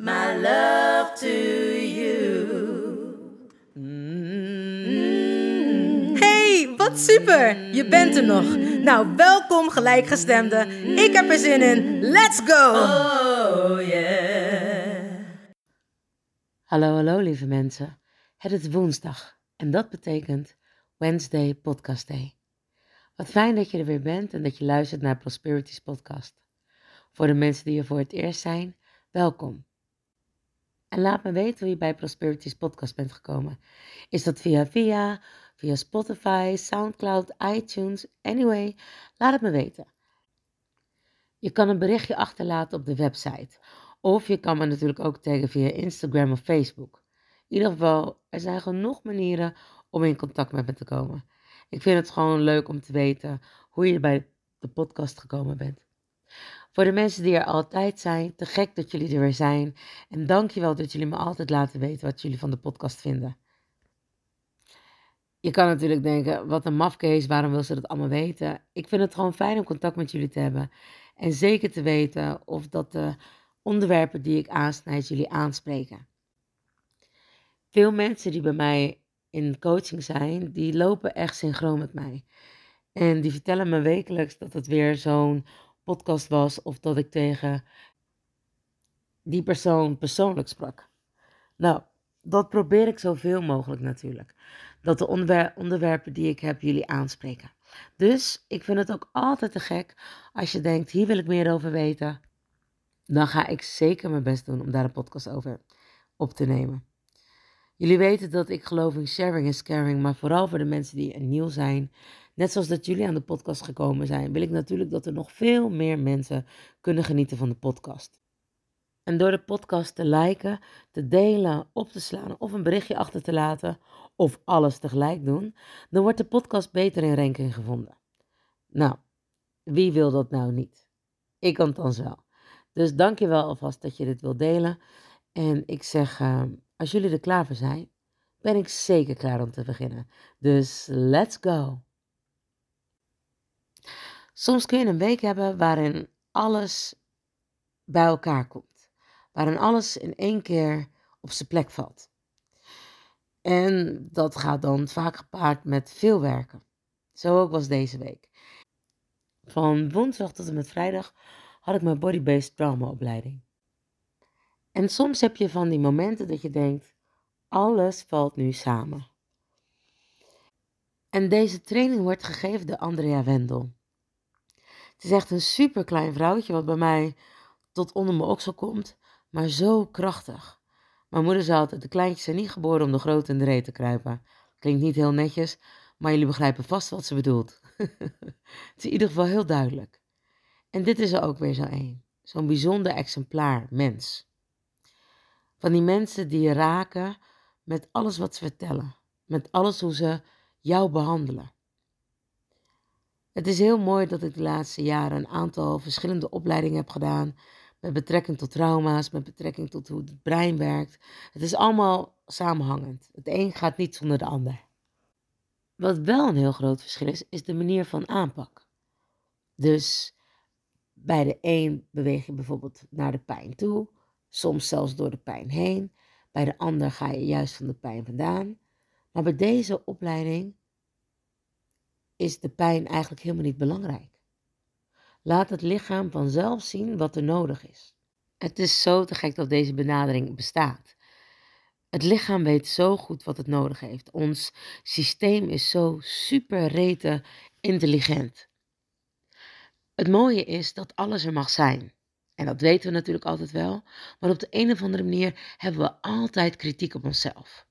my love to you. Hey, wat super! Je bent er nog. Nou, welkom gelijkgestemde. Ik heb er zin in. Let's go! Oh yeah. Hallo, hallo lieve mensen. Het is woensdag en dat betekent Wednesday Podcast Day. Wat fijn dat je er weer bent en dat je luistert naar Prosperities podcast. Voor de mensen die er voor het eerst zijn, welkom. En laat me weten hoe je bij Prosperities podcast bent gekomen. Is dat via via, via Spotify, Soundcloud, iTunes, anyway, laat het me weten. Je kan een berichtje achterlaten op de website. Of je kan me natuurlijk ook taggen via Instagram of Facebook. In ieder geval, er zijn genoeg manieren om in contact met me te komen. Ik vind het gewoon leuk om te weten hoe je bij de podcast gekomen bent. Voor de mensen die er altijd zijn, te gek dat jullie er weer zijn. En dankjewel dat jullie me altijd laten weten wat jullie van de podcast vinden. Je kan natuurlijk denken, wat een mafkees, waarom wil ze dat allemaal weten? Ik vind het gewoon fijn om contact met jullie te hebben. En zeker te weten of dat de onderwerpen die ik aansnijd jullie aanspreken. Veel mensen die bij mij in coaching zijn, die lopen echt synchroon met mij. En die vertellen me wekelijks dat het weer zo'n podcast was of dat ik tegen die persoon persoonlijk sprak. Nou, dat probeer ik zoveel mogelijk natuurlijk. Dat de onderwer- onderwerpen die ik heb jullie aanspreken. Dus ik vind het ook altijd te gek als je denkt, hier wil ik meer over weten. Dan ga ik zeker mijn best doen om daar een podcast over op te nemen. Jullie weten dat ik geloof in sharing is caring, maar vooral voor de mensen die nieuw zijn. Net zoals dat jullie aan de podcast gekomen zijn, wil ik natuurlijk dat er nog veel meer mensen kunnen genieten van de podcast. En door de podcast te liken, te delen, op te slaan of een berichtje achter te laten, of alles tegelijk doen, dan wordt de podcast beter in ranking gevonden. Nou, wie wil dat nou niet? Ik althans wel. Dus dank je wel alvast dat je dit wilt delen. En ik zeg, eh, als jullie er klaar voor zijn, ben ik zeker klaar om te beginnen. Dus let's go. Soms kun je een week hebben waarin alles bij elkaar komt. Waarin alles in één keer op zijn plek valt. En dat gaat dan vaak gepaard met veel werken. Zo ook was deze week. Van woensdag tot en met vrijdag had ik mijn body-based trauma opleiding. En soms heb je van die momenten dat je denkt, alles valt nu samen. En deze training wordt gegeven door Andrea Wendel. Het is echt een super klein vrouwtje wat bij mij tot onder mijn oksel komt, maar zo krachtig. Mijn moeder zei altijd, de kleintjes zijn niet geboren om de grote in de reet te kruipen. Klinkt niet heel netjes, maar jullie begrijpen vast wat ze bedoelt. het is in ieder geval heel duidelijk. En dit is er ook weer zo één. Zo'n bijzonder exemplaar mens. Van die mensen die je raken met alles wat ze vertellen. Met alles hoe ze jou behandelen. Het is heel mooi dat ik de laatste jaren een aantal verschillende opleidingen heb gedaan. Met betrekking tot trauma's, met betrekking tot hoe het brein werkt. Het is allemaal samenhangend. Het een gaat niet zonder de ander. Wat wel een heel groot verschil is, is de manier van aanpak. Dus bij de een beweeg je bijvoorbeeld naar de pijn toe, soms zelfs door de pijn heen. Bij de ander ga je juist van de pijn vandaan. Maar bij deze opleiding is de pijn eigenlijk helemaal niet belangrijk. Laat het lichaam vanzelf zien wat er nodig is. Het is zo te gek dat deze benadering bestaat. Het lichaam weet zo goed wat het nodig heeft. Ons systeem is zo super rete intelligent. Het mooie is dat alles er mag zijn. En dat weten we natuurlijk altijd wel. Maar op de een of andere manier hebben we altijd kritiek op onszelf.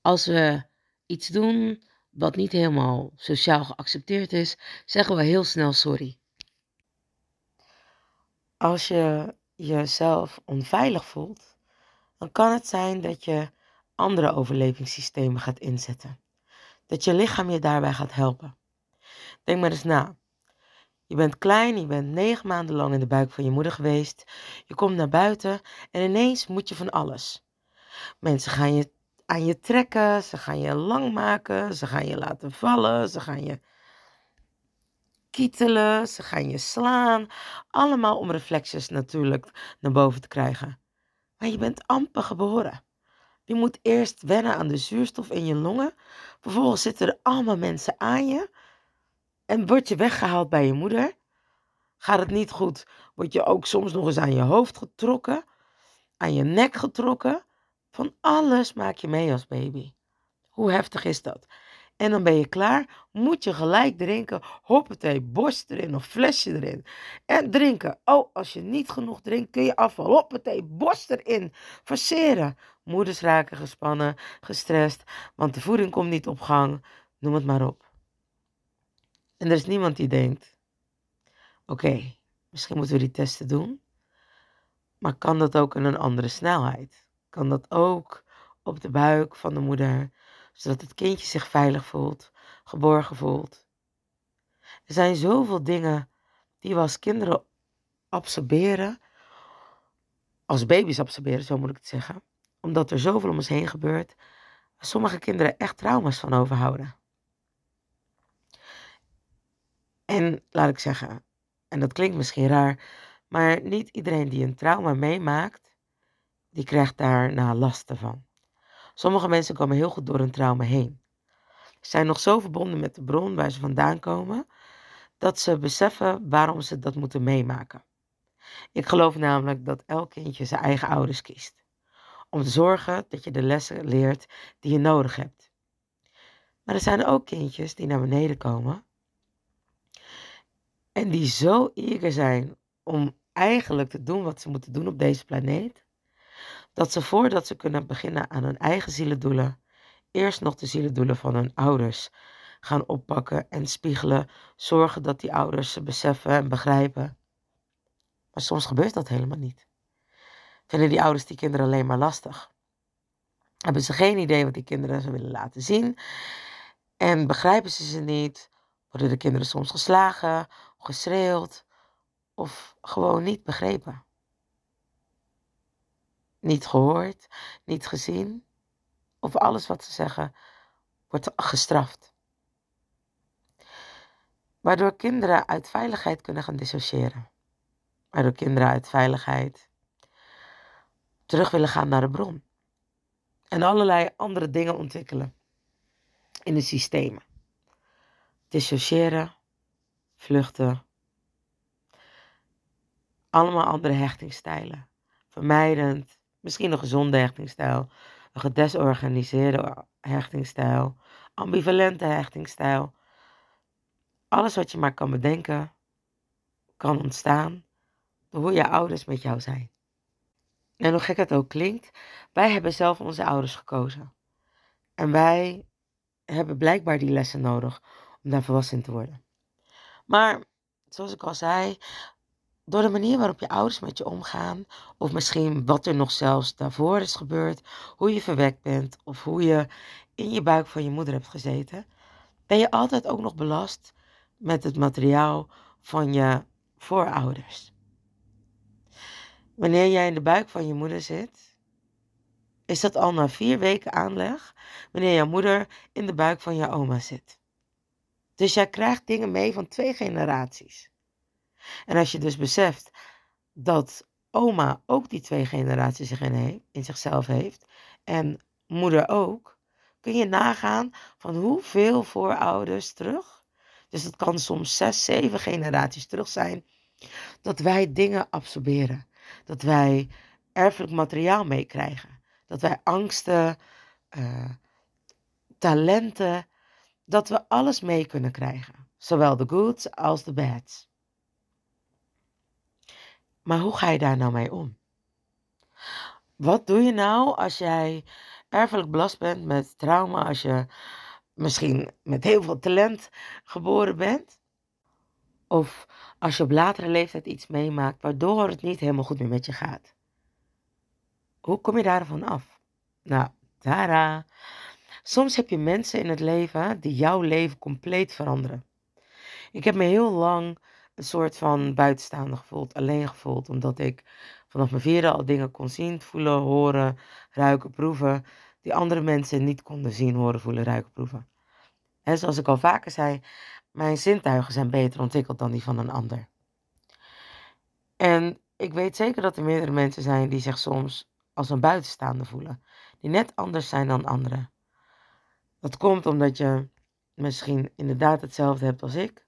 Als we iets doen wat niet helemaal sociaal geaccepteerd is, zeggen we heel snel sorry. Als je jezelf onveilig voelt, dan kan het zijn dat je andere overlevingssystemen gaat inzetten. Dat je lichaam je daarbij gaat helpen. Denk maar eens na. Je bent klein, je bent negen maanden lang in de buik van je moeder geweest. Je komt naar buiten en ineens moet je van alles. Mensen gaan je aan je trekken, ze gaan je lang maken, ze gaan je laten vallen, ze gaan je kietelen, ze gaan je slaan. Allemaal om reflexes natuurlijk naar boven te krijgen. Maar je bent amper geboren. Je moet eerst wennen aan de zuurstof in je longen. Vervolgens zitten er allemaal mensen aan je. En word je weggehaald bij je moeder. Gaat het niet goed, word je ook soms nog eens aan je hoofd getrokken. Aan je nek getrokken. Van alles maak je mee als baby. Hoe heftig is dat? En dan ben je klaar, moet je gelijk drinken. Hoppatee, borst erin of flesje erin. En drinken. Oh, als je niet genoeg drinkt, kun je afvallen. Hoppatee, borst erin. Verseren. Moeders raken gespannen, gestrest, want de voeding komt niet op gang. Noem het maar op. En er is niemand die denkt: oké, misschien moeten we die testen doen. Maar kan dat ook in een andere snelheid? Kan dat ook op de buik van de moeder? zodat het kindje zich veilig voelt, geborgen voelt. Er zijn zoveel dingen die we als kinderen absorberen, als baby's absorberen, zo moet ik het zeggen, omdat er zoveel om ons heen gebeurt, sommige kinderen echt trauma's van overhouden. En laat ik zeggen, en dat klinkt misschien raar, maar niet iedereen die een trauma meemaakt, die krijgt daarna last van. Sommige mensen komen heel goed door een trauma heen. Ze zijn nog zo verbonden met de bron waar ze vandaan komen, dat ze beseffen waarom ze dat moeten meemaken. Ik geloof namelijk dat elk kindje zijn eigen ouders kiest. Om te zorgen dat je de lessen leert die je nodig hebt. Maar er zijn ook kindjes die naar beneden komen. En die zo eager zijn om eigenlijk te doen wat ze moeten doen op deze planeet dat ze voordat ze kunnen beginnen aan hun eigen zielendoelen, eerst nog de zielendoelen van hun ouders gaan oppakken en spiegelen, zorgen dat die ouders ze beseffen en begrijpen. Maar soms gebeurt dat helemaal niet. Vinden die ouders die kinderen alleen maar lastig? Hebben ze geen idee wat die kinderen ze willen laten zien? En begrijpen ze ze niet? Worden de kinderen soms geslagen, geschreeuwd of gewoon niet begrepen? niet gehoord, niet gezien. Of alles wat ze zeggen wordt gestraft. Waardoor kinderen uit veiligheid kunnen gaan dissociëren. Waardoor kinderen uit veiligheid terug willen gaan naar de bron. En allerlei andere dingen ontwikkelen in de systemen. Dissociëren, vluchten. Allemaal andere hechtingsstijlen. Vermijdend, Misschien een gezonde hechtingsstijl, een gedesorganiseerde hechtingsstijl, ambivalente hechtingsstijl. Alles wat je maar kan bedenken, kan ontstaan door hoe je ouders met jou zijn. En hoe gek het ook klinkt, wij hebben zelf onze ouders gekozen. En wij hebben blijkbaar die lessen nodig om daar volwassen te worden. Maar, zoals ik al zei, door de manier waarop je ouders met je omgaan, of misschien wat er nog zelfs daarvoor is gebeurd, hoe je verwekt bent, of hoe je in je buik van je moeder hebt gezeten, ben je altijd ook nog belast met het materiaal van je voorouders. Wanneer jij in de buik van je moeder zit, is dat al na vier weken aanleg wanneer jouw moeder in de buik van je oma zit. Dus jij krijgt dingen mee van twee generaties. En als je dus beseft dat oma ook die twee generaties in, zichzelf heeft en moeder ook, kun je nagaan van hoeveel voorouders terug. Dus het kan soms zes, zeven generaties terug zijn dat wij dingen absorberen. Dat wij erfelijk materiaal meekrijgen. dat wij angsten, uh, talenten, dat we alles mee kunnen krijgen. Zowel de goods als de bads. Maar hoe ga je daar nou mee om? Wat doe je nou als jij erfelijk belast bent met trauma, als je misschien met heel veel talent geboren bent? Of als je op latere leeftijd iets meemaakt waardoor het niet helemaal goed meer met je gaat? Hoe kom je daarvan af? Nou, Tara. Soms heb je mensen in het leven die jouw leven compleet veranderen. Ik heb me heel lang een soort van buitenstaander gevoeld, alleen gevoeld, omdat ik vanaf mijn vierde al dingen kon zien, voelen, horen, ruiken, proeven, die andere mensen niet konden zien, horen, voelen, ruiken, proeven. En zoals ik al vaker zei, mijn zintuigen zijn beter ontwikkeld dan die van een ander. En ik weet zeker dat er meerdere mensen zijn die zich soms als een buitenstaander voelen, die net anders zijn dan anderen. Dat komt omdat je misschien inderdaad hetzelfde hebt als ik.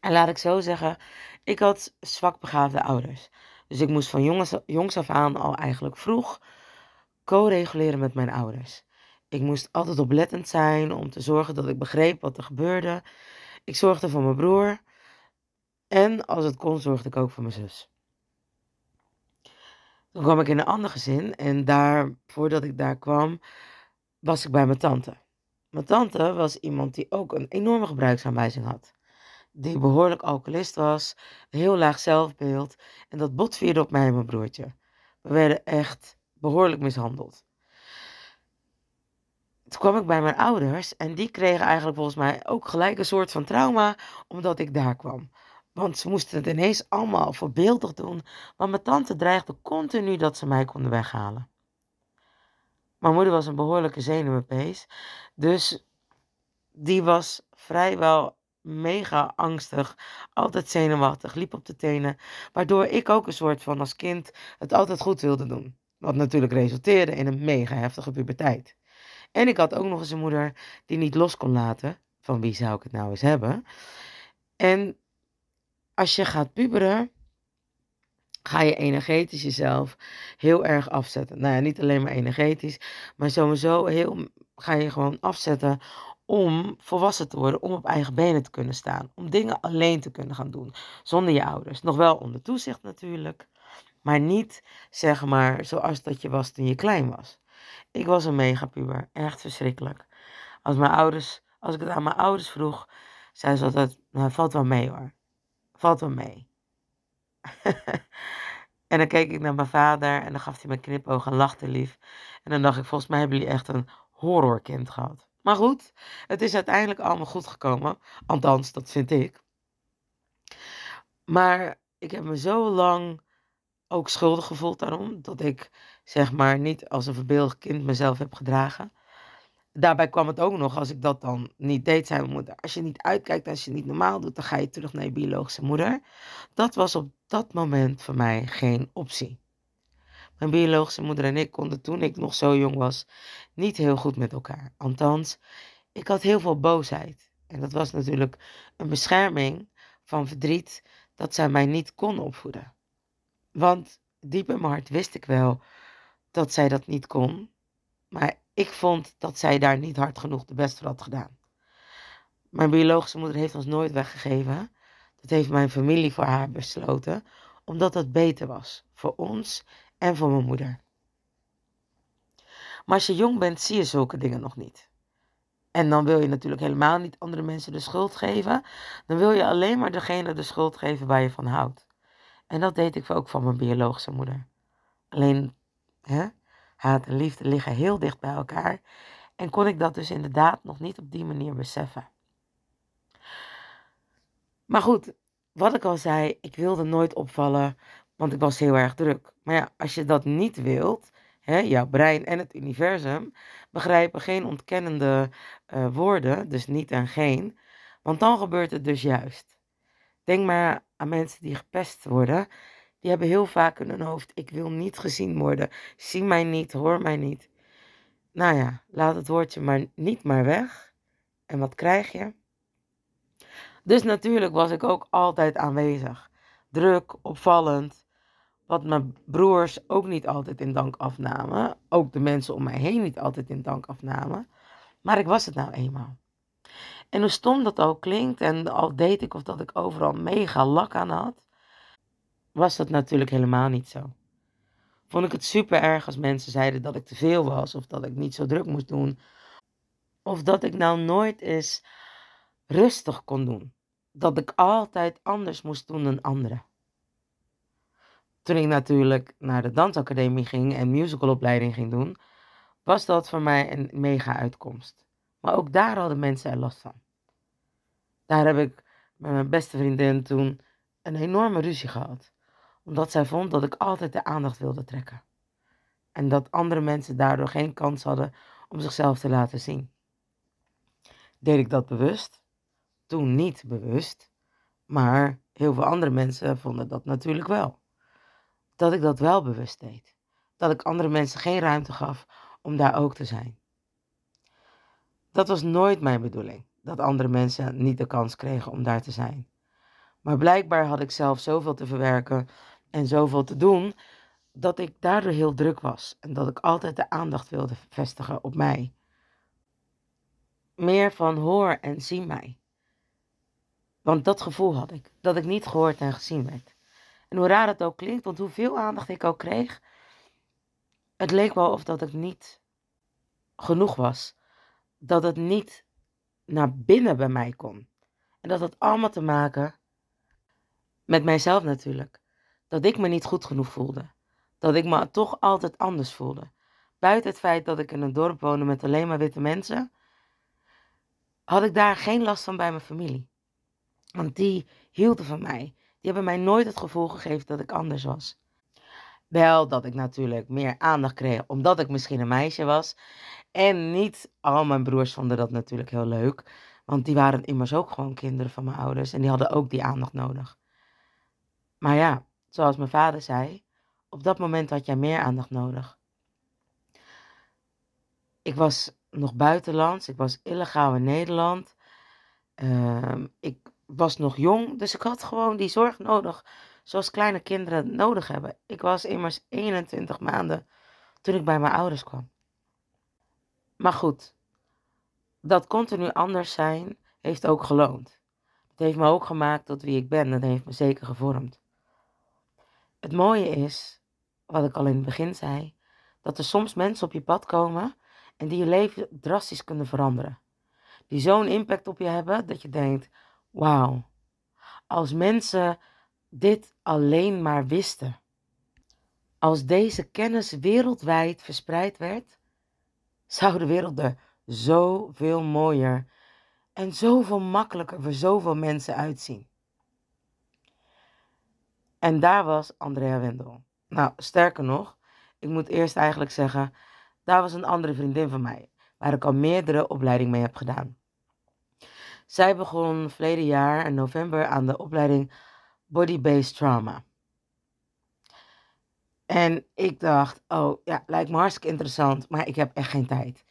En laat ik zo zeggen, ik had zwakbegaafde ouders. Dus ik moest van jongs, af aan al eigenlijk vroeg co-reguleren met mijn ouders. Ik moest altijd oplettend zijn om te zorgen dat ik begreep wat er gebeurde. Ik zorgde voor mijn broer. En als het kon, zorgde ik ook voor mijn zus. Toen kwam ik in een ander gezin en daar, voordat ik daar kwam, was ik bij mijn tante. Mijn tante was iemand die ook een enorme gebruiksaanwijzing had. Die behoorlijk alcoholist was, een heel laag zelfbeeld en dat botvierde op mij en mijn broertje. We werden echt behoorlijk mishandeld. Toen kwam ik bij mijn ouders en die kregen eigenlijk volgens mij ook gelijk een soort van trauma omdat ik daar kwam. Want ze moesten het ineens allemaal voorbeeldig doen. Maar mijn tante dreigde continu dat ze mij konden weghalen. Mijn moeder was een behoorlijke zenuwpees. Dus die was vrijwel mega angstig. Altijd zenuwachtig, liep op de tenen. Waardoor ik ook een soort van als kind het altijd goed wilde doen. Wat natuurlijk resulteerde in een mega heftige puberteit. En ik had ook nog eens een moeder die niet los kon laten. Van wie zou ik het nou eens hebben? En als je gaat puberen, ga je energetisch jezelf heel erg afzetten. Nou ja, niet alleen maar energetisch, maar sowieso heel, ga je gewoon afzetten om volwassen te worden, om op eigen benen te kunnen staan, om dingen alleen te kunnen gaan doen, zonder je ouders. Nog wel onder toezicht natuurlijk, maar niet zeg maar zoals dat je was toen je klein was. Ik was een megapuber, echt verschrikkelijk. Als mijn ouders, als ik het aan mijn ouders vroeg, zeiden ze altijd, nou, valt wel mee hoor. Valt wel mee. en dan keek ik naar mijn vader en dan gaf hij me knipoog en lachte lief. En dan dacht ik, volgens mij hebben jullie echt een horrorkind gehad. Maar goed, het is uiteindelijk allemaal goed gekomen. Althans, dat vind ik. Maar ik heb me zo lang ook schuldig gevoeld daarom. Dat ik zeg maar niet als een verbeeld kind mezelf heb gedragen daarbij kwam het ook nog, als ik dat dan niet deed, zei mijn moeder: Als je niet uitkijkt, als je niet normaal doet, dan ga je terug naar je biologische moeder. Dat was op dat moment voor mij geen optie. Mijn biologische moeder en ik konden toen ik nog zo jong was niet heel goed met elkaar. Althans, ik had heel veel boosheid. En dat was natuurlijk een bescherming van verdriet dat zij mij niet kon opvoeden. Want diep in mijn hart wist ik wel dat zij dat niet kon. Maar ik vond dat zij daar niet hard genoeg de best voor had gedaan. Mijn biologische moeder heeft ons nooit weggegeven. Dat heeft mijn familie voor haar besloten, omdat dat beter was voor ons en voor mijn moeder. Maar als je jong bent, zie je zulke dingen nog niet. En dan wil je natuurlijk helemaal niet andere mensen de schuld geven. Dan wil je alleen maar degene de schuld geven waar je van houdt. En dat deed ik ook van mijn biologische moeder. Alleen, hè, haat en liefde liggen heel dicht bij elkaar. En kon ik dat dus inderdaad nog niet op die manier beseffen. Maar goed, wat ik al zei, ik wilde nooit opvallen, want ik was heel erg druk. Maar ja, als je dat niet wilt, hè, jouw brein en het universum begrijpen geen ontkennende uh, woorden, dus niet en geen, want dan gebeurt het dus juist. Denk maar aan mensen die gepest worden die hebben heel vaak in hun hoofd: ik wil niet gezien worden. Zie mij niet, hoor mij niet. Nou ja, laat het woordje maar niet maar weg. En wat krijg je? Dus natuurlijk was ik ook altijd aanwezig. Druk, opvallend. Wat mijn broers ook niet altijd in dank afnamen. Ook de mensen om mij heen niet altijd in dank afnamen. Maar ik was het nou eenmaal. En hoe stom dat ook klinkt, en al deed ik of dat ik overal mega lak aan had, was dat natuurlijk helemaal niet zo. Vond ik het super erg als mensen zeiden dat ik te veel was, of dat ik niet zo druk moest doen, of dat ik nou nooit eens rustig kon doen. Dat ik altijd anders moest doen dan anderen. Toen ik natuurlijk naar de dansacademie ging en musicalopleiding ging doen, was dat voor mij een mega uitkomst. Maar ook daar hadden mensen er last van. Daar heb ik met mijn beste vriendin toen een enorme ruzie gehad. Omdat zij vond dat ik altijd de aandacht wilde trekken. En dat andere mensen daardoor geen kans hadden om zichzelf te laten zien. Deed ik dat bewust? Toen niet bewust. Maar heel veel andere mensen vonden dat natuurlijk wel. Dat ik dat wel bewust deed. Dat ik andere mensen geen ruimte gaf om daar ook te zijn. Dat was nooit mijn bedoeling, dat andere mensen niet de kans kregen om daar te zijn. Maar blijkbaar had ik zelf zoveel te verwerken en zoveel te doen, dat ik daardoor heel druk was en dat ik altijd de aandacht wilde vestigen op mij. Meer van hoor en zie mij. Want dat gevoel had ik, dat ik niet gehoord en gezien werd. En hoe raar het ook klinkt, want hoeveel aandacht ik ook kreeg, het leek wel of dat ik niet genoeg was dat het niet naar binnen bij mij kon. En dat had allemaal te maken met mijzelf natuurlijk. Dat ik me niet goed genoeg voelde. Dat ik me toch altijd anders voelde. Buiten het feit dat ik in een dorp woonde met alleen maar witte mensen, had ik daar geen last van bij mijn familie. Want die hielden van mij. Die hebben mij nooit het gevoel gegeven dat ik anders was. Wel dat ik natuurlijk meer aandacht kreeg omdat ik misschien een meisje was. En niet al mijn broers vonden dat natuurlijk heel leuk. Want die waren immers ook gewoon kinderen van mijn ouders. En die hadden ook die aandacht nodig. Maar ja, zoals mijn vader zei, op dat moment had jij meer aandacht nodig. Ik was nog buitenlands, ik was illegaal in Nederland. Ehm, ik was nog jong, dus ik had gewoon die zorg nodig zoals kleine kinderen nodig hebben. Ik was immers 21 maanden toen ik bij mijn ouders kwam. Maar goed, dat continu anders zijn heeft ook geloond. Het heeft me ook gemaakt tot wie ik ben. Dat heeft me zeker gevormd. Het mooie is, wat ik al in het begin zei, dat er soms mensen op je pad komen en die je leven drastisch kunnen veranderen. Die zo'n impact op je hebben dat je denkt: wauw, als mensen dit alleen maar wisten. Als deze kennis wereldwijd verspreid werd, zou de wereld er zoveel mooier en zoveel makkelijker voor zoveel mensen uitzien. En daar was Andrea Wendel. Nou, sterker nog, ik moet eerst eigenlijk zeggen, daar was een andere vriendin van mij, waar ik al meerdere opleidingen mee heb gedaan. Zij begon verleden jaar in november aan de opleiding Body-Based Trauma. En ik dacht, oh ja, lijkt me hartstikke interessant, maar ik heb echt geen tijd.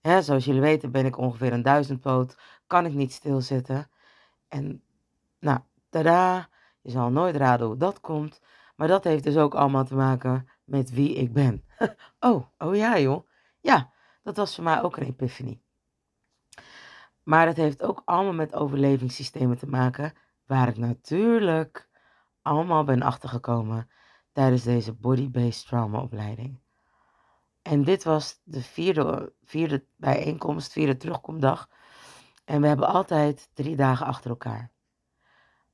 Hè, zoals jullie weten ben ik ongeveer een duizendpoot, kan ik niet stilzitten. En nou, tada, je zal nooit raden hoe dat komt. Maar dat heeft dus ook allemaal te maken met wie ik ben. oh, oh ja joh. Ja, dat was voor mij ook een epiphany. Maar het heeft ook allemaal met overlevingssystemen te maken, waar ik natuurlijk allemaal ben achtergekomen tijdens deze body-based trauma opleiding. En dit was de vierde, vierde bijeenkomst, vierde terugkomdag. En we hebben altijd drie dagen achter elkaar.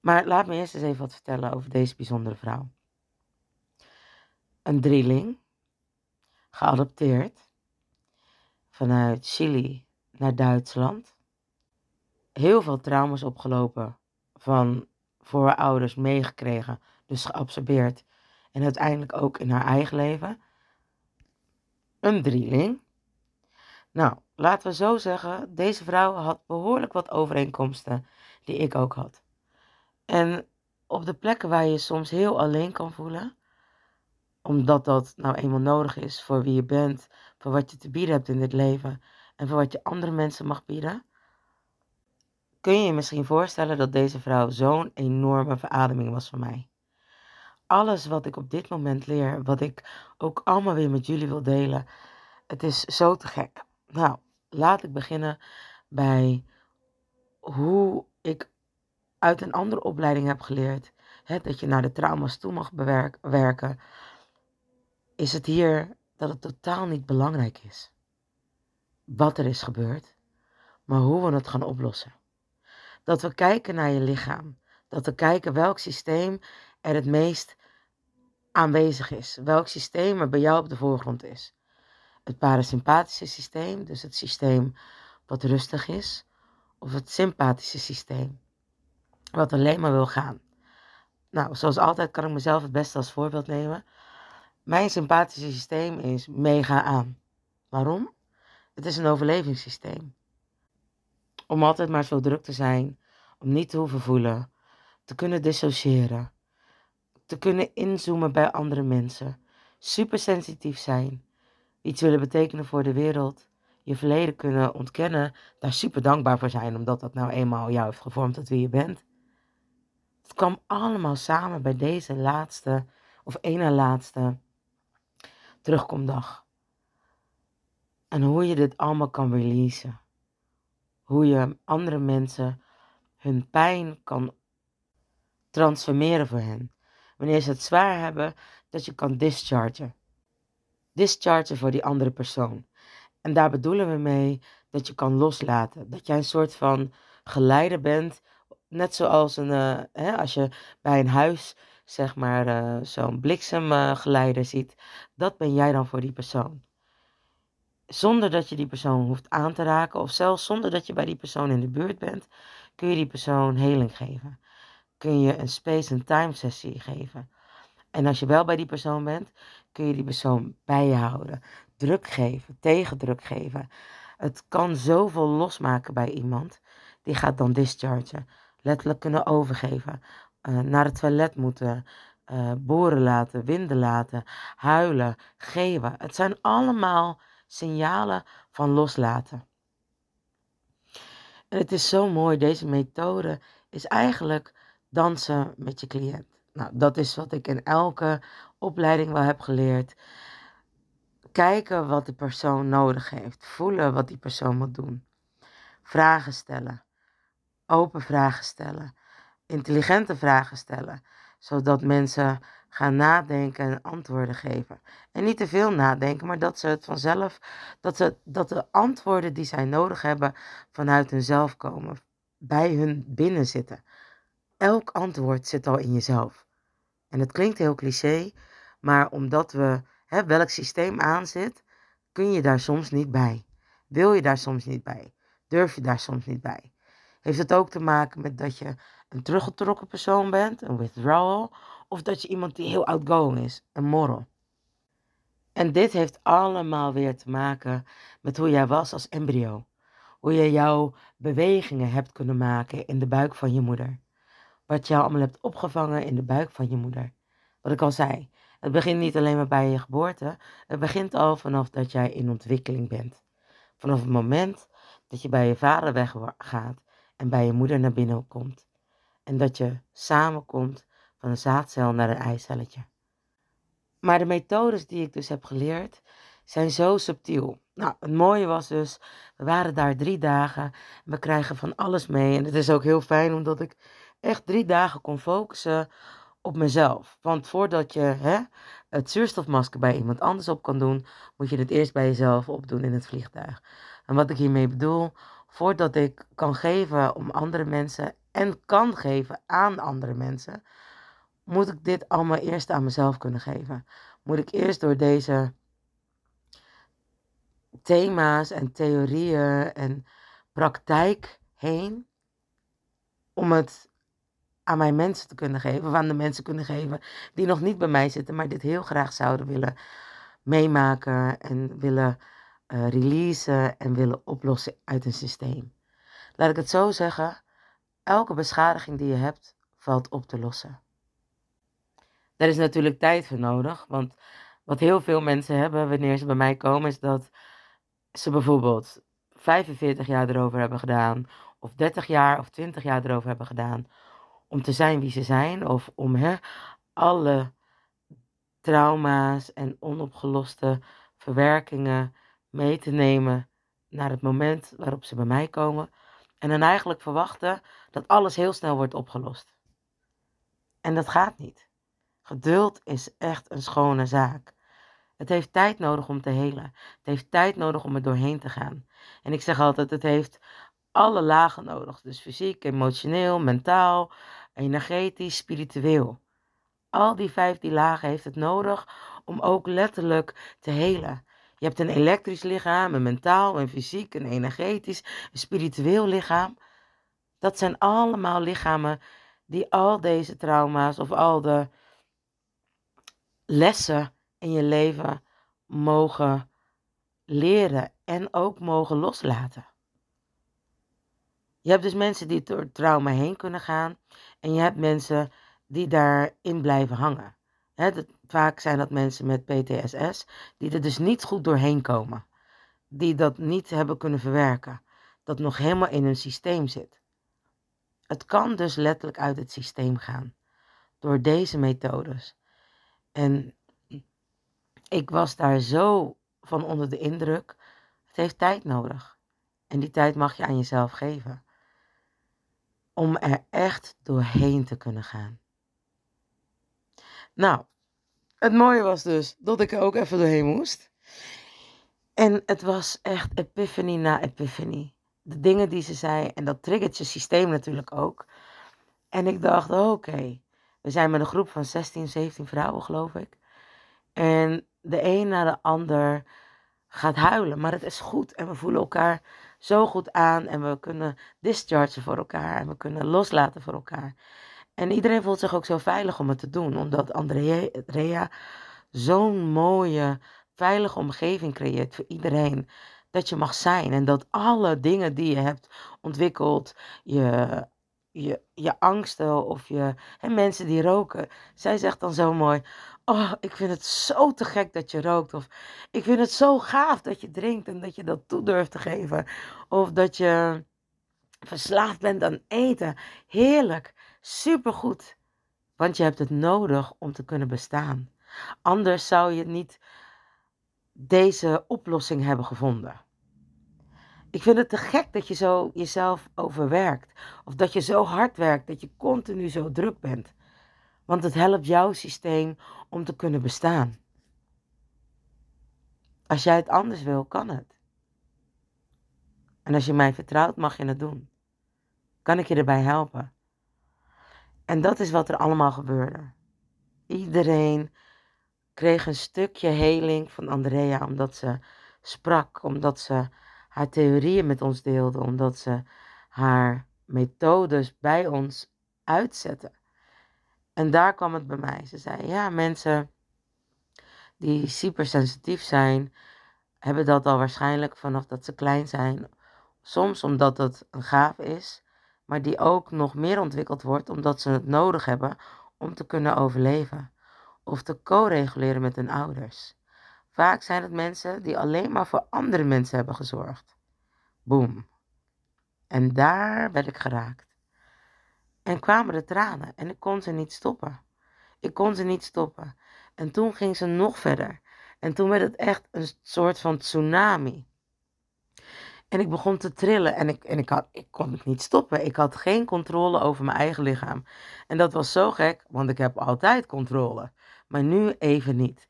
Maar laat me eerst eens even wat vertellen over deze bijzondere vrouw. Een drieling, geadopteerd vanuit Chili naar Duitsland. Heel veel trauma's opgelopen van voorouders meegekregen, dus geabsorbeerd. En uiteindelijk ook in haar eigen leven. Een drieling. Nou, laten we zo zeggen, deze vrouw had behoorlijk wat overeenkomsten die ik ook had. En op de plekken waar je soms heel alleen kan voelen, omdat dat nou eenmaal nodig is voor wie je bent, voor wat je te bieden hebt in dit leven en voor wat je andere mensen mag bieden, kun je je misschien voorstellen dat deze vrouw zo'n enorme verademing was voor mij. alles wat ik op dit moment leer, wat ik ook allemaal weer met jullie wil delen, het is zo te gek. Nou, laat ik beginnen bij hoe ik uit een andere opleiding heb geleerd. Hè, dat je naar de trauma's toe mag werken. Is het hier dat het totaal niet belangrijk is wat er is gebeurd, maar hoe we het gaan oplossen. Dat we kijken naar je lichaam. Dat we kijken welk systeem er het meest aanwezig is. Welk systeem er bij jou op de voorgrond is. Het parasympathische systeem, dus het systeem wat rustig is, of het sympathische systeem, wat alleen maar wil gaan. Nou, zoals altijd kan ik mezelf het beste als voorbeeld nemen. Mijn sympathische systeem is mega aan. Waarom? Het is een overlevingssysteem. Om altijd maar zo druk te zijn, om niet te hoeven voelen, te kunnen dissociëren, te kunnen inzoomen bij andere mensen, supersensitief zijn, iets willen betekenen voor de wereld, je verleden kunnen ontkennen, daar super dankbaar voor zijn, omdat dat nou eenmaal jou heeft gevormd tot wie je bent. Het kwam allemaal samen bij deze laatste, of ene laatste, terugkomdag. En hoe je dit allemaal kan releasen. Hoe je andere mensen hun pijn kan transformeren voor hen. Wanneer ze het zwaar hebben, dat je kan dischargen. Dischargen voor die andere persoon. En daar bedoelen we mee dat je kan loslaten. Dat jij een soort van geleider bent. Net zoals een, uh, hè, als je bij een huis, zeg maar, uh, zo'n bliksemgeleider ziet. Dat ben jij dan voor die persoon. Zonder dat je die persoon hoeft aan te raken. Of zelfs zonder dat je bij die persoon in de buurt bent. Kun je die persoon heling geven. Kun je een space and time sessie geven. En als je wel bij die persoon bent, kun je die persoon bij je houden druk geven, tegendruk geven. Het kan zoveel losmaken bij iemand. Die gaat dan dischargen. Letterlijk kunnen overgeven. Uh, naar het toilet moeten. Uh, boren laten, winden laten, huilen, geven. Het zijn allemaal signalen van loslaten. En het is zo mooi, deze methode is eigenlijk dansen met je cliënt. Nou, dat is wat ik in elke opleiding wel heb geleerd kijken wat de persoon nodig heeft. Voelen wat die persoon moet doen. Vragen stellen. Open vragen stellen. Intelligente vragen stellen. Zodat mensen gaan nadenken en antwoorden geven. En niet te veel nadenken, maar dat ze het vanzelf, dat, ze, dat de antwoorden die zij nodig hebben vanuit hunzelf komen. Bij hun binnen zitten. Elk antwoord zit al in jezelf. En het klinkt heel cliché, maar omdat we hè, welk systeem aanzit, kun je daar soms niet bij. Wil je daar soms niet bij? Durf je daar soms niet bij? Heeft het ook te maken met dat je een teruggetrokken persoon bent, een withdrawal, of dat je iemand die heel outgoing is, een moral? En dit heeft allemaal weer te maken met hoe jij was als embryo. Hoe je jouw bewegingen hebt kunnen maken in de buik van je moeder. Wat je allemaal hebt opgevangen in de buik van je moeder. Wat ik al zei, het begint niet alleen maar bij je geboorte. Het begint al vanaf dat jij in ontwikkeling bent. Vanaf het moment dat je bij je vader weggaat en bij je moeder naar binnen komt. En dat je samenkomt van een zaadcel naar een eicelletje. Maar de methodes die ik dus heb geleerd zijn zo subtiel. Nou, het mooie was dus, we waren daar drie dagen. We krijgen van alles mee. En het is ook heel fijn omdat ik echt drie dagen kon focussen op mezelf. Want voordat je hè, het zuurstofmasker bij iemand anders op kan doen, moet je het eerst bij jezelf opdoen in het vliegtuig. En wat ik hiermee bedoel, voordat ik kan geven om andere mensen en kan geven aan andere mensen, moet ik dit allemaal eerst aan mezelf kunnen geven. Moet ik eerst door deze thema's en theorieën en praktijk heen om het aan mijn mensen te kunnen geven, of aan de mensen kunnen geven die nog niet bij mij zitten, maar dit heel graag zouden willen meemaken en willen uh, releasen en willen oplossen uit een systeem. Laat ik het zo zeggen, elke beschadiging die je hebt, valt op te lossen. Daar is natuurlijk tijd voor nodig, want wat heel veel mensen hebben wanneer ze bij mij komen, is dat ze bijvoorbeeld 45 jaar erover hebben gedaan, of 30 jaar of 20 jaar erover hebben gedaan om te zijn wie ze zijn of om hè, alle trauma's en onopgeloste verwerkingen mee te nemen naar het moment waarop ze bij mij komen. En dan eigenlijk verwachten dat alles heel snel wordt opgelost. En dat gaat niet. Geduld is echt een schone zaak. Het heeft tijd nodig om te helen. Het heeft tijd nodig om er doorheen te gaan. En ik zeg altijd, het heeft alle lagen nodig. Dus fysiek, emotioneel, mentaal, energetisch, spiritueel. Al die vijf die lagen heeft het nodig om ook letterlijk te helen. Je hebt een elektrisch lichaam, een mentaal, een fysiek, een energetisch, een spiritueel lichaam. Dat zijn allemaal lichamen die al deze trauma's of al de lessen in je leven mogen leren en ook mogen loslaten. Je hebt dus mensen die door trauma heen kunnen gaan en je hebt mensen die daarin blijven hangen. Vaak zijn dat mensen met PTSS die er dus niet goed doorheen komen. Die dat niet hebben kunnen verwerken. Dat nog helemaal in hun systeem zit. Het kan dus letterlijk uit het systeem gaan. Door deze methodes. En ik was daar zo van onder de indruk. Het heeft tijd nodig. En die tijd mag je aan jezelf geven. Om er echt doorheen te kunnen gaan. Nou, het mooie was dus dat ik er ook even doorheen moest. En het was echt epiphany na epiphany. De dingen die ze zei, en dat triggert je systeem natuurlijk ook. En ik dacht, oké, we zijn met een groep van 16, 17 vrouwen, geloof ik. En de een na de ander gaat huilen. Maar het is goed en we voelen elkaar zo goed aan. En we kunnen dischargen voor elkaar. En we kunnen loslaten voor elkaar. En iedereen voelt zich ook zo veilig om het te doen. Omdat Andrea zo'n mooie, veilige omgeving creëert voor iedereen. Dat je mag zijn. En dat alle dingen die je hebt ontwikkeld. Je je, je angsten of je hè, mensen die roken. Zij zegt dan zo mooi: Oh, ik vind het zo te gek dat je rookt. Of ik vind het zo gaaf dat je drinkt en dat je dat toe durft te geven. Of dat je verslaafd bent aan eten. Heerlijk, supergoed. Want je hebt het nodig om te kunnen bestaan. Anders zou je niet deze oplossing hebben gevonden. Ik vind het te gek dat je zo jezelf overwerkt. Of dat je zo hard werkt, dat je continu zo druk bent. Want het helpt jouw systeem om te kunnen bestaan. Als jij het anders wil, kan het. En als je mij vertrouwt, mag je het doen. Kan ik je erbij helpen? En dat is wat er allemaal gebeurde. Iedereen kreeg een stukje heling van Andrea omdat ze sprak, omdat ze haar theorieën met ons deelde, omdat ze haar methodes bij ons uitzette. En daar kwam het bij mij. Ze zei: Ja, mensen die supersensitief zijn, hebben dat al waarschijnlijk vanaf dat ze klein zijn. Soms omdat het een gaaf is, maar die ook nog meer ontwikkeld wordt omdat ze het nodig hebben om te kunnen overleven of te co-reguleren met hun ouders. Vaak zijn het mensen die alleen maar voor andere mensen hebben gezorgd. Boom. En daar werd ik geraakt. En kwamen de tranen en ik kon ze niet stoppen. Ik kon ze niet stoppen. En toen ging ze nog verder. En toen werd het echt een soort van tsunami. En ik begon te trillen en, ik, en ik, had, ik kon het niet stoppen. Ik had geen controle over mijn eigen lichaam. En dat was zo gek, want ik heb altijd controle. Maar nu even niet.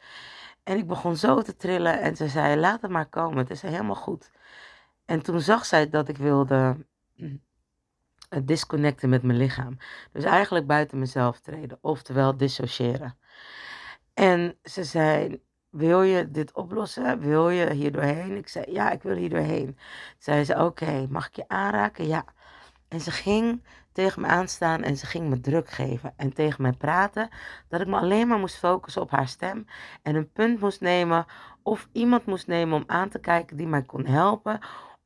En ik begon zo te trillen en ze zei: Laat het maar komen, het is helemaal goed. En toen zag zij dat ik wilde mm, disconnecten met mijn lichaam. Dus eigenlijk buiten mezelf treden, oftewel dissociëren. En ze zei: Wil je dit oplossen? Wil je hier doorheen? Ik zei: Ja, ik wil hier doorheen. Zei ze: Oké, mag ik je aanraken? Ja. En ze ging tegen me aanstaan en ze ging me druk geven en tegen mij praten. Dat ik me alleen maar moest focussen op haar stem en een punt moest nemen of iemand moest nemen om aan te kijken die mij kon helpen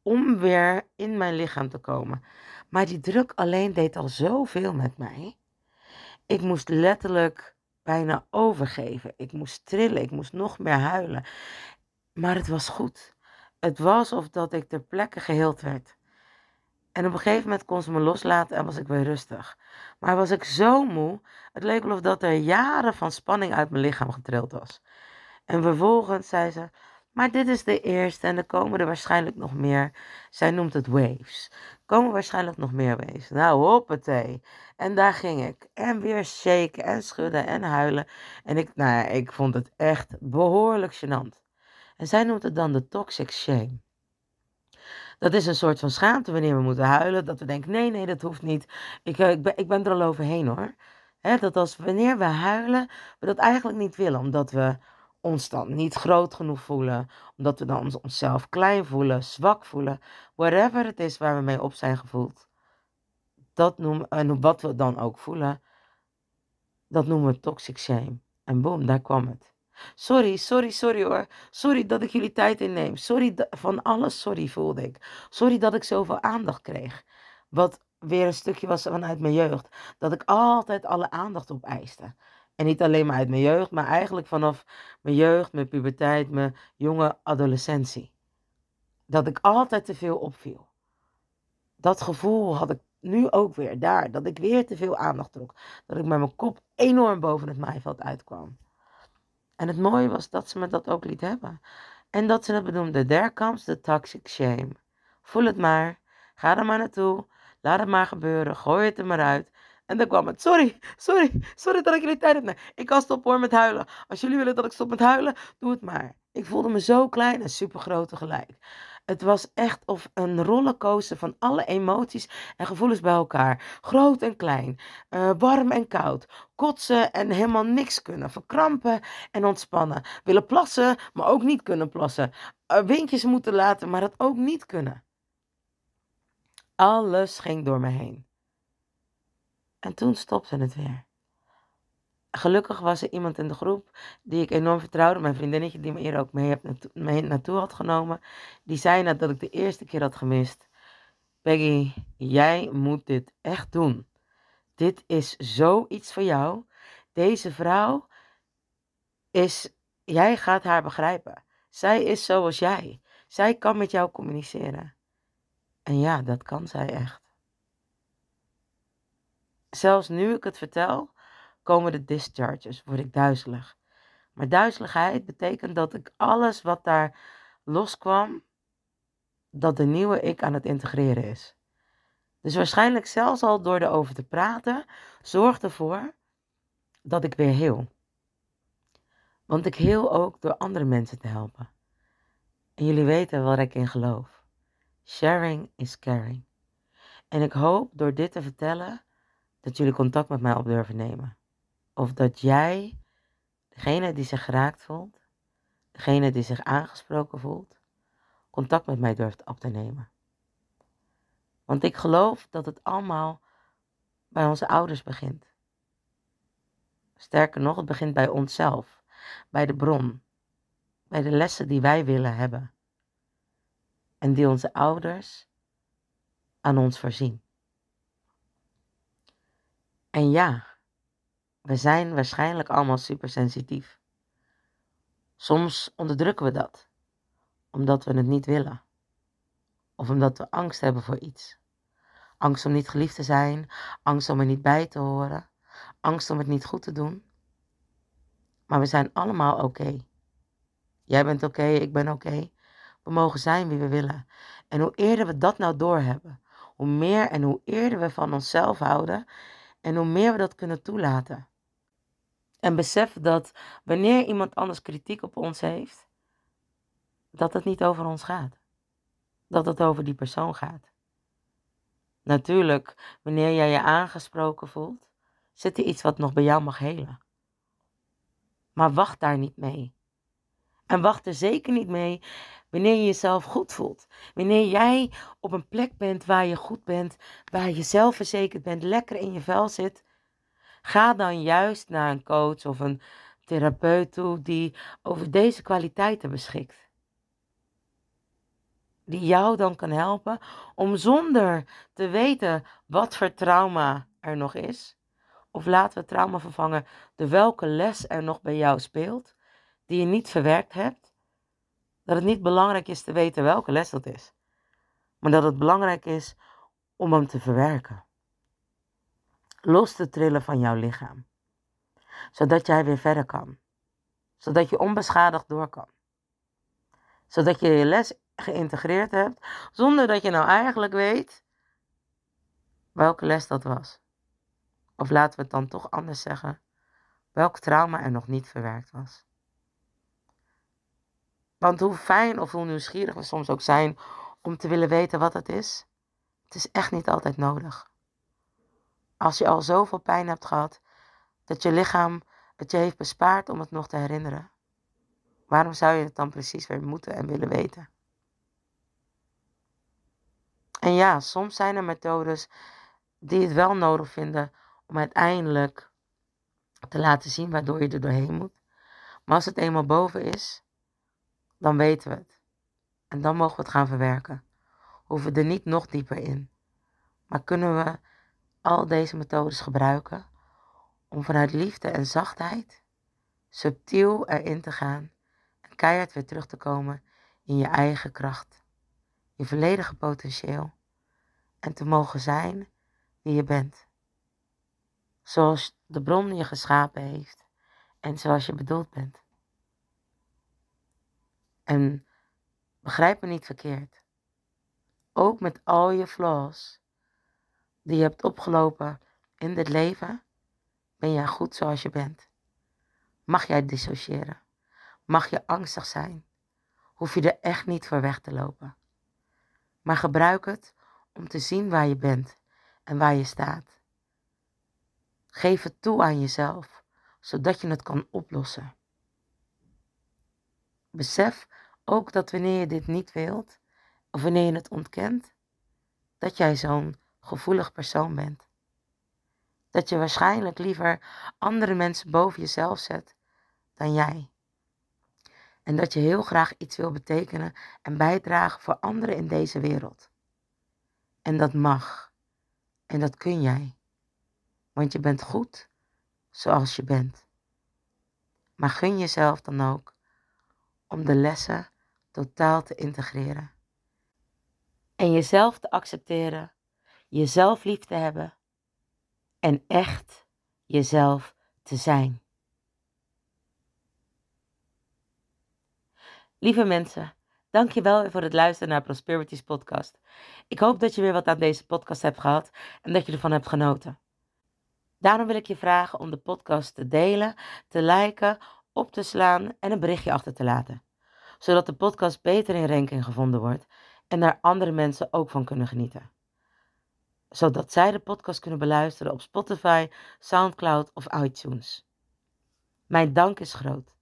om weer in mijn lichaam te komen. Maar die druk alleen deed al zoveel met mij. Ik moest letterlijk bijna overgeven. Ik moest trillen, ik moest nog meer huilen. Maar het was goed. Het was of dat ik ter plekke geheeld werd. En op een gegeven moment kon ze me loslaten en was ik weer rustig. Maar was ik zo moe, het leek wel of dat er jaren van spanning uit mijn lichaam getrild was. En vervolgens zei ze, maar dit is de eerste en er komen er waarschijnlijk nog meer. Zij noemt het waves. Komen waarschijnlijk nog meer waves. Nou, hoppatee. En daar ging ik. En weer shaken en schudden en huilen. En ik, nou ja, ik vond het echt behoorlijk gênant. En zij noemt het dan de toxic shame. Dat is een soort van schaamte wanneer we moeten huilen. Dat we denken, nee, nee, dat hoeft niet. Ik, eh, ik, ben, ik ben er al overheen hoor. dat als wanneer we huilen, we dat eigenlijk niet willen. Omdat we ons dan niet groot genoeg voelen. Omdat we dan onszelf klein voelen, zwak voelen. Whatever het is waar we mee op zijn gevoeld. Dat noemen, en wat we dan ook voelen, dat noemen we toxic shame. En boom, daar kwam het. Sorry, sorry, sorry hoor. Sorry dat ik jullie tijd inneem. Sorry van alles, sorry voelde ik. Sorry dat ik zoveel aandacht kreeg. Wat weer een stukje was vanuit mijn jeugd. Dat ik altijd alle aandacht opeiste. En niet alleen maar uit mijn jeugd, maar eigenlijk vanaf mijn jeugd, mijn puberteit, mijn jonge adolescentie. Dat ik altijd te veel opviel. Dat gevoel had ik nu ook weer daar. Dat ik weer te veel aandacht trok. Dat ik met mijn kop enorm boven het maaiveld uitkwam. En het mooie was dat ze me dat ook liet hebben. En dat ze het benoemde, there comes the toxic shame. Voel het maar, ga er maar naartoe, laat het maar gebeuren, gooi het er maar uit. En dan kwam het, sorry, sorry, sorry dat ik jullie tijd heb. Ik kan stoppen met huilen. Als jullie willen dat ik stop met huilen, doe het maar. Ik voelde me zo klein en super groot tegelijk. Het was echt of een rollercoaster van alle emoties en gevoelens bij elkaar. Groot en klein, uh, warm en koud, kotsen en helemaal niks kunnen, verkrampen en ontspannen. Willen plassen, maar ook niet kunnen plassen. Uh, windjes moeten laten, maar dat ook niet kunnen. Alles ging door me heen. En toen stopte het weer gelukkig was er iemand in de groep die ik enorm vertrouwde. Mijn vriendinnetje die me eerder ook mee, naartoe, mee had genomen. Die zei nadat ik de eerste keer had gemist. Peggy, jij moet dit echt doen. Dit is zoiets voor jou. Deze vrouw is, jij gaat haar begrijpen. Zij is zoals jij. Zij kan met jou communiceren. En ja, dat kan zij echt. Zelfs nu ik het vertel, komen de discharges, word ik duizelig. Maar duizeligheid betekent dat ik alles wat daar loskwam, dat de nieuwe ik aan het integreren is. Dus waarschijnlijk zelfs al door erover te praten, zorgt ervoor dat ik weer heel. Want ik heel ook door andere mensen te helpen. En jullie weten waar ik in geloof. Sharing is caring. En ik hoop door dit te vertellen dat jullie contact met mij op durven nemen. Of dat jij, degene die zich geraakt voelt, degene die zich aangesproken voelt, contact met mij durft op te nemen. Want ik geloof dat het allemaal bij onze ouders begint. Sterker nog, het begint bij onszelf, bij de bron, bij de lessen die wij willen hebben. En die onze ouders aan ons voorzien. En ja, we zijn waarschijnlijk allemaal supersensitief. Soms onderdrukken we dat, omdat we het niet willen. Of omdat we angst hebben voor iets. Angst om niet geliefd te zijn, angst om er niet bij te horen, angst om het niet goed te doen. Maar we zijn allemaal oké. Jij bent oké, ik ben oké. We mogen zijn wie we willen. En hoe eerder we dat nou doorhebben, hoe meer en hoe eerder we van onszelf houden en hoe meer we dat kunnen toelaten. En besef dat wanneer iemand anders kritiek op ons heeft, dat het niet over ons gaat. Dat het over die persoon gaat. Natuurlijk, wanneer jij je aangesproken voelt, zit er iets wat nog bij jou mag helen. Maar wacht daar niet mee. En wacht er zeker niet mee wanneer je jezelf goed voelt. Wanneer jij op een plek bent waar je goed bent, waar je zelfverzekerd bent, lekker in je vel zit, Ga dan juist naar een coach of een therapeut toe die over deze kwaliteiten beschikt. Die jou dan kan helpen om zonder te weten wat voor trauma er nog is, of laten we trauma vervangen de welke les er nog bij jou speelt, die je niet verwerkt hebt, dat het niet belangrijk is te weten welke les dat is, maar dat het belangrijk is om hem te verwerken. Los te trillen van jouw lichaam. Zodat jij weer verder kan. Zodat je onbeschadigd door kan. Zodat je je les geïntegreerd hebt zonder dat je nou eigenlijk weet welke les dat was. Of laten we het dan toch anders zeggen, welk trauma er nog niet verwerkt was. Want hoe fijn of hoe nieuwsgierig we soms ook zijn om te willen weten wat het is, het is echt niet altijd nodig. Als je al zoveel pijn hebt gehad dat je lichaam het je heeft bespaard om het nog te herinneren, waarom zou je het dan precies weer moeten en willen weten? En ja, soms zijn er methodes die het wel nodig vinden om uiteindelijk te laten zien waardoor je er doorheen moet. Maar als het eenmaal boven is, dan weten we het. En dan mogen we het gaan verwerken. Hoeven we er niet nog dieper in. Maar kunnen we al deze methodes gebruiken om vanuit liefde en zachtheid subtiel erin te gaan en keihard weer terug te komen in je eigen kracht, je volledige potentieel en te mogen zijn wie je bent. Zoals de bron je geschapen heeft en zoals je bedoeld bent. En begrijp me niet verkeerd. Ook met al je flaws die je hebt opgelopen in dit leven, ben jij goed zoals je bent. Mag jij dissociëren? Mag je angstig zijn? Hoef je er echt niet voor weg te lopen. Maar gebruik het om te zien waar je bent en waar je staat. Geef het toe aan jezelf, zodat je het kan oplossen. Besef ook dat wanneer je dit niet wilt, of wanneer je het ontkent, dat jij zo'n gevoelig persoon bent. Dat je waarschijnlijk liever andere mensen boven jezelf zet dan jij. En dat je heel graag iets wil betekenen en bijdragen voor anderen in deze wereld. En dat mag. En dat kun jij. Want je bent goed zoals je bent. Maar gun jezelf dan ook om de lessen totaal te integreren. En jezelf te accepteren, jezelf lief te hebben en echt jezelf te zijn. Lieve mensen, dankjewel voor het luisteren naar Prosperities podcast. Ik hoop dat je weer wat aan deze podcast hebt gehad en dat je ervan hebt genoten. Daarom wil ik je vragen om de podcast te delen, te liken, op te slaan en een berichtje achter te laten. Zodat de podcast beter in ranking gevonden wordt en daar andere mensen ook van kunnen genieten. Zodat zij de podcast kunnen beluisteren op Spotify, SoundCloud of iTunes. Mijn dank is groot.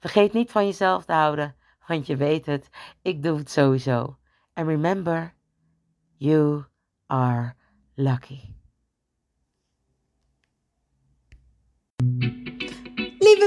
Vergeet niet van jezelf te houden, want je weet het, ik doe het sowieso. And remember, you are lucky.